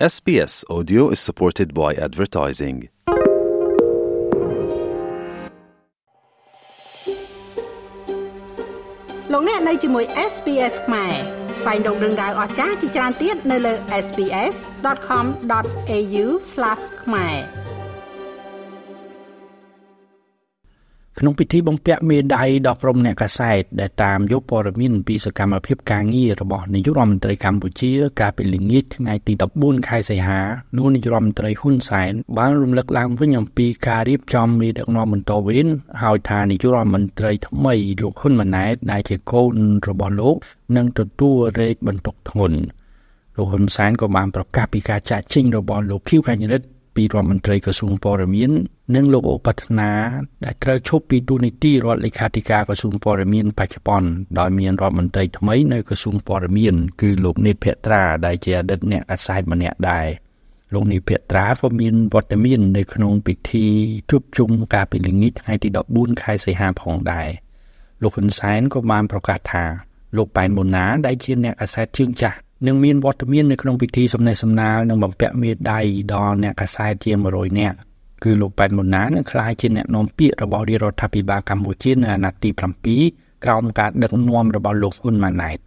SBS Audio is supported by advertising. លោកអ្នកនៅជាមួយ SPS ខ្មែរស្វែងរកដឹងដៅអស្ចារ្យជាច្រើនទៀតនៅលើ SPS.com.au/ ខ្មែរ ក្នុងពិធីបំពាក់មេដាយដល់ក្រុមអ្នកកាសែតដែលតាមយកព័ត៌មានពីសកម្មភាពការងាររបស់នាយករដ្ឋមន្ត្រីកម្ពុជា កាលពីល្ងាចថ្ងៃទី14ខែសីហាលោកនាយករដ្ឋមន្ត្រីហ៊ុនសែនបានរំលឹកឡើងវិញអំពីការរៀបចំមេដឹកនាំបន្តវេនហើយថានាយករដ្ឋមន្ត្រីថ្មីលោកហ៊ុនម៉ាណែតដែលជាកូនរបស់លោកនឹងទទួលរែកបន្ទុកធ្ងន់លោកហ៊ុនសែនក៏បានប្រកាសពីការចាក់ចេញរបស់លោកខៀវកញ្ញរិទ្ធ ពីរដ្ឋមន្ត្រីក្រសួងព័ត៌មាន និងលោកឧបฒនាដែលត្រូវឈប់ពីទូនីតិរដ្ឋលេខាធិការក្រសួងព័ត៌មានបច្ចុប្បន្នដោយមានរដ្ឋមន្ត្រីថ្មីនៅក្រសួងព័ត៌មានគឺលោកនេតភត្រាដែលជាអតីតអ្នកកាសែតម្នាក់ដែរលោកនេតភត្រាក៏មានវត្តមាននៅក្នុងពិធីជួបជុំការពីល្ងាចថ្ងៃទី14ខែសីហាផងដែរលោកហ៊ុនសែនក៏បានប្រកាសថាលោកប៉ែនបូណាដែលជាអ្នកកាសែតជើងចាស់ នឹងមានវត្តមាននៅក្នុងពិធីសម្ដែងសម្ដាលនិងបំពាក់មេដាយដល់អ្នកកាសែតជា100នាក់គឺលោកប៉ែនមុនណានឹងក្លាយជាអ្នកនាំពាក្យរបស់រាជរដ្ឋាភិបាលកម្ពុជានៅអាណត្តិទី7ក្រោមការដឹកនាំរបស់លោកហ៊ុនម៉ាណែត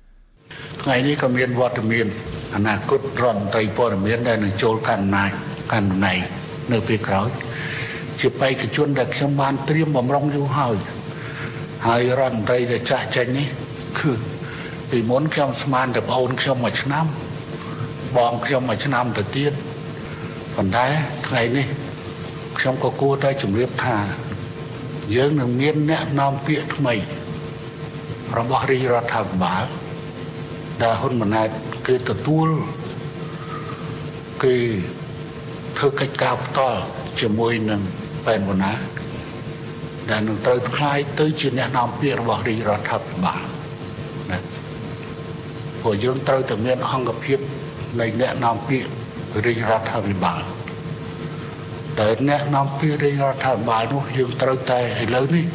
ថ្ងៃនេះក៏មានវត្តមានអនាគតរដ្ឋមន្ត្រីព័ត៌មានដែលនឹងចូលកាន់អំណាចកាន់តំណែងនៅពេលក្រោយជាបេក្ខជនដែលខ្ញុំបានត្រៀមបំរុងយូរហើយហើយរដ្ឋមន្ត្រីដែលចាស់ចេញនេះគឺ ពីមុនខ្ញុំស្មានតែប្អូនខ្ញុំមួយឆ្នាំ បងខ្ញុំមួយឆ្នាំទៅទៀតប៉ុន្តែថ្ងៃនេះខ្ញុំក៏គួរតែជម្រាបថា យើងនឹងមានអ្នកនាំពាក្យថ្មី របស់រាជរដ្ឋាភិបាលដែលហ៊ុនម៉ាណែតគឺទទួលគឺធ្វើកិច្ចការផ្ទាល់ជាមួយនឹងប៉ែនវណ្ណាដែលនឹងត្រូវខ្លាយទៅជាអ្នកនាំពាក្យរបស់រាជរដ្ឋាភិបាល ព្រោះយើងត្រូវតែមានអង្គភាពនៃអ្នកនាំពាក្យរាជរដ្ឋាភិបាលតែអ្នកនាំពាក្យរាជរដ្ឋាភិបាលនោះយើងត្រូវតែឥឡូវនេះ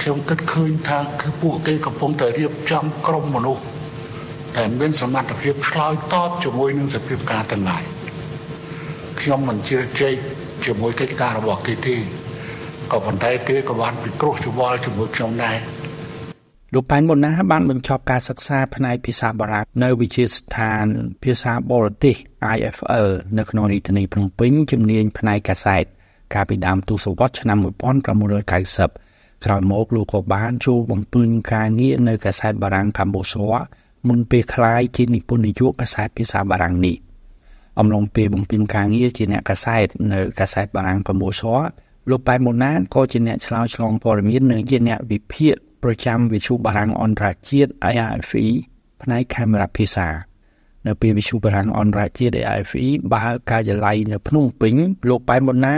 ខ្ញុំគិតឃើញថាគឺពួកគេកំពុងតែរៀបចំក្រុមមនុស្សដែលមានសមត្ថភាពឆ្លើយតបជាមួយនឹងសភាពការទាំងឡាយខ្ញុំមិនជឿជ័យជាមួយកិច្ចការរបស់គេទេក៏ប៉ុន្តែគេក៏បានពិគ្រោះយោបល់ជាមួយខ្ញុំដែរ លោកប៉ែនបូណាបានបញ្ចប់ការសិក្សាផ្នែកភាសាបារាំងនៅវិទ្យាស្ថានភាសាបរទេស IFL នៅក្នុងរាជធានីភ្នំពេញជំនាញផ្នែកកាសែតកាលពីដើមទសវត្សរ៍ឆ្នាំ1990ក្រោយមកលោកក៏បានចូលបំពេញការងារនៅកាសែតបារាំងកម្ពុជាមុនពេលក្លាយជានិពន្ធនាយកកាសែតភាសាបារាំងនេះអំឡុងពេលបំពេញការងារជាអ្នកកាសែតនៅកាសែតបារាំងកម្ពុជាលោកប៉ែនបូណាក៏ជាអ្នកឆ្លើយឆ្លងព័ត៌មាននិងជាអ្នកវិភាគ ប្រចាំវិទ្យុបារាំងអន្តរជាតិ IRFE ផ្នែកកាមេរ៉ាភាសា នៅពេលវិទ្យុបារាំងអន្តរជាតិ IRFE បើកការិយាល័យនៅភ្នំពេញលោកប៉ែនបូណា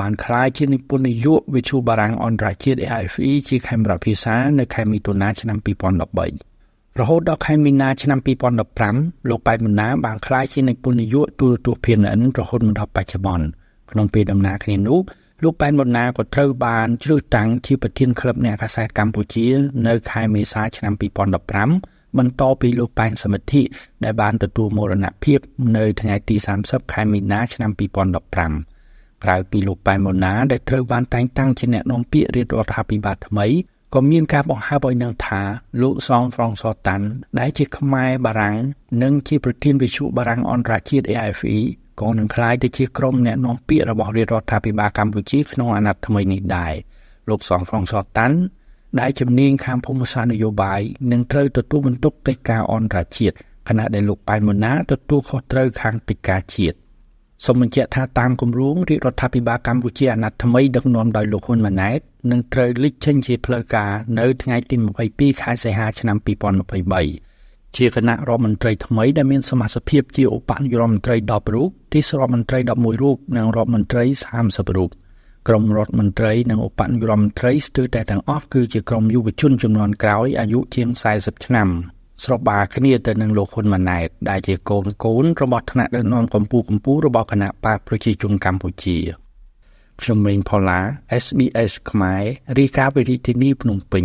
បានក្លាយជានិពន្ធនាយកវិទ្យុបារាំងអន្តរជាតិ IFE ជាកាមេរ៉ាភាសានៅខែមិថុនាឆ្នាំ2013រហូតដល់ខែមីនាឆ្នាំ2015លោកប៉ែនបូណាបានក្លាយជានិពន្ធនាយកទូរទស្សន៍ PNN រហូតមកដល់បច្ចុប្បន្នក្នុងពេលដំណើរគ្នានោះ លោកប៉ែនបូណាក៏ត្រូវបានជ្រើសតាំងជាប្រធានក្លឹបអ្នកកាសែតកម្ពុជា នៅខែមេសាឆ្នាំ2015បន្តពីលោកប៉ែនសមិទ្ធិដែលបានទទួលមរណភាពនៅថ្ងៃទី30ខែមីនាឆ្នាំ2015ក្រៅពីលោកប៉ែនបូណាដែលត្រូវបានតែងតាំងជាអ្នកនាំពាក្យរាជរដ្ឋាភិបាលថ្មីក៏មានការបង្ហើបឲ្យនឹងថាលោកសងហ្វ្រង់សតាន់ដែលជាខ្មែរបារាំងនិងជាប្រធានវិទ្យុបារាំងអន្តរជាតិ AFE ក៏នឹងក្លាយទៅជាក្រុមអ្នកនាំពាក្យរបស់រាជរដ្ឋាភិបាលកម្ពុជាក្នុងអាណត្តិថ្មីនេះដែរលោកសងហ្វ្រង់សតាន់ដែលជំនាញខាងភូមិសាស្ត្រនយោបាយនឹងត្រូវទទួលបន្ទុកកិច្ចការអន្តរជាតិខណៈដែលលោកប៉ែនម៉ូណាទទួលខុសត្រូវខាងកិច្ចការជាតិសូមបញ្ជាក់ថាតាមគម្រោងរាជរដ្ឋាភិបាលកម្ពុជាអាណត្តិថ្មីដឹកនាំដោយលោកហ៊ុនម៉ាណែតនឹងត្រូវលេចចេញជាផ្លូវការនៅថ្ងៃទី22ខែសីហាឆ្នាំ2023 ជាគណៈរដ្ឋមន្ត្រីថ្មីដែលមានសមាជិកភាពជាឧបនាយករដ្ឋមន្ត្រី10រូបទីសរដ្ឋមន្ត្រី11រូបនិងរដ្ឋមន្ត្រី30រូបក្រុមរដ្ឋមន្ត្រីនិងឧបនាយករដ្ឋមន្ត្រីស្ទើរតែទាំងអស់គឺជាក្រុមយុវជនចំនួនក្រោយអាយុជាង40ឆ្នាំស្របបាគ្នាទៅនឹងលោកហ៊ុនម៉ាណែតដែលជាកូនកូនរបស់ថ្នាក់ដឹកនាំកម្ពុជាកម្ពុជារបស់គណៈបកប្រជាជនកម្ពុជាខ្ញុំមេងផល្លា SBS ខ្មែររាយការណ៍ពីរាជធានីភ្នំពេញ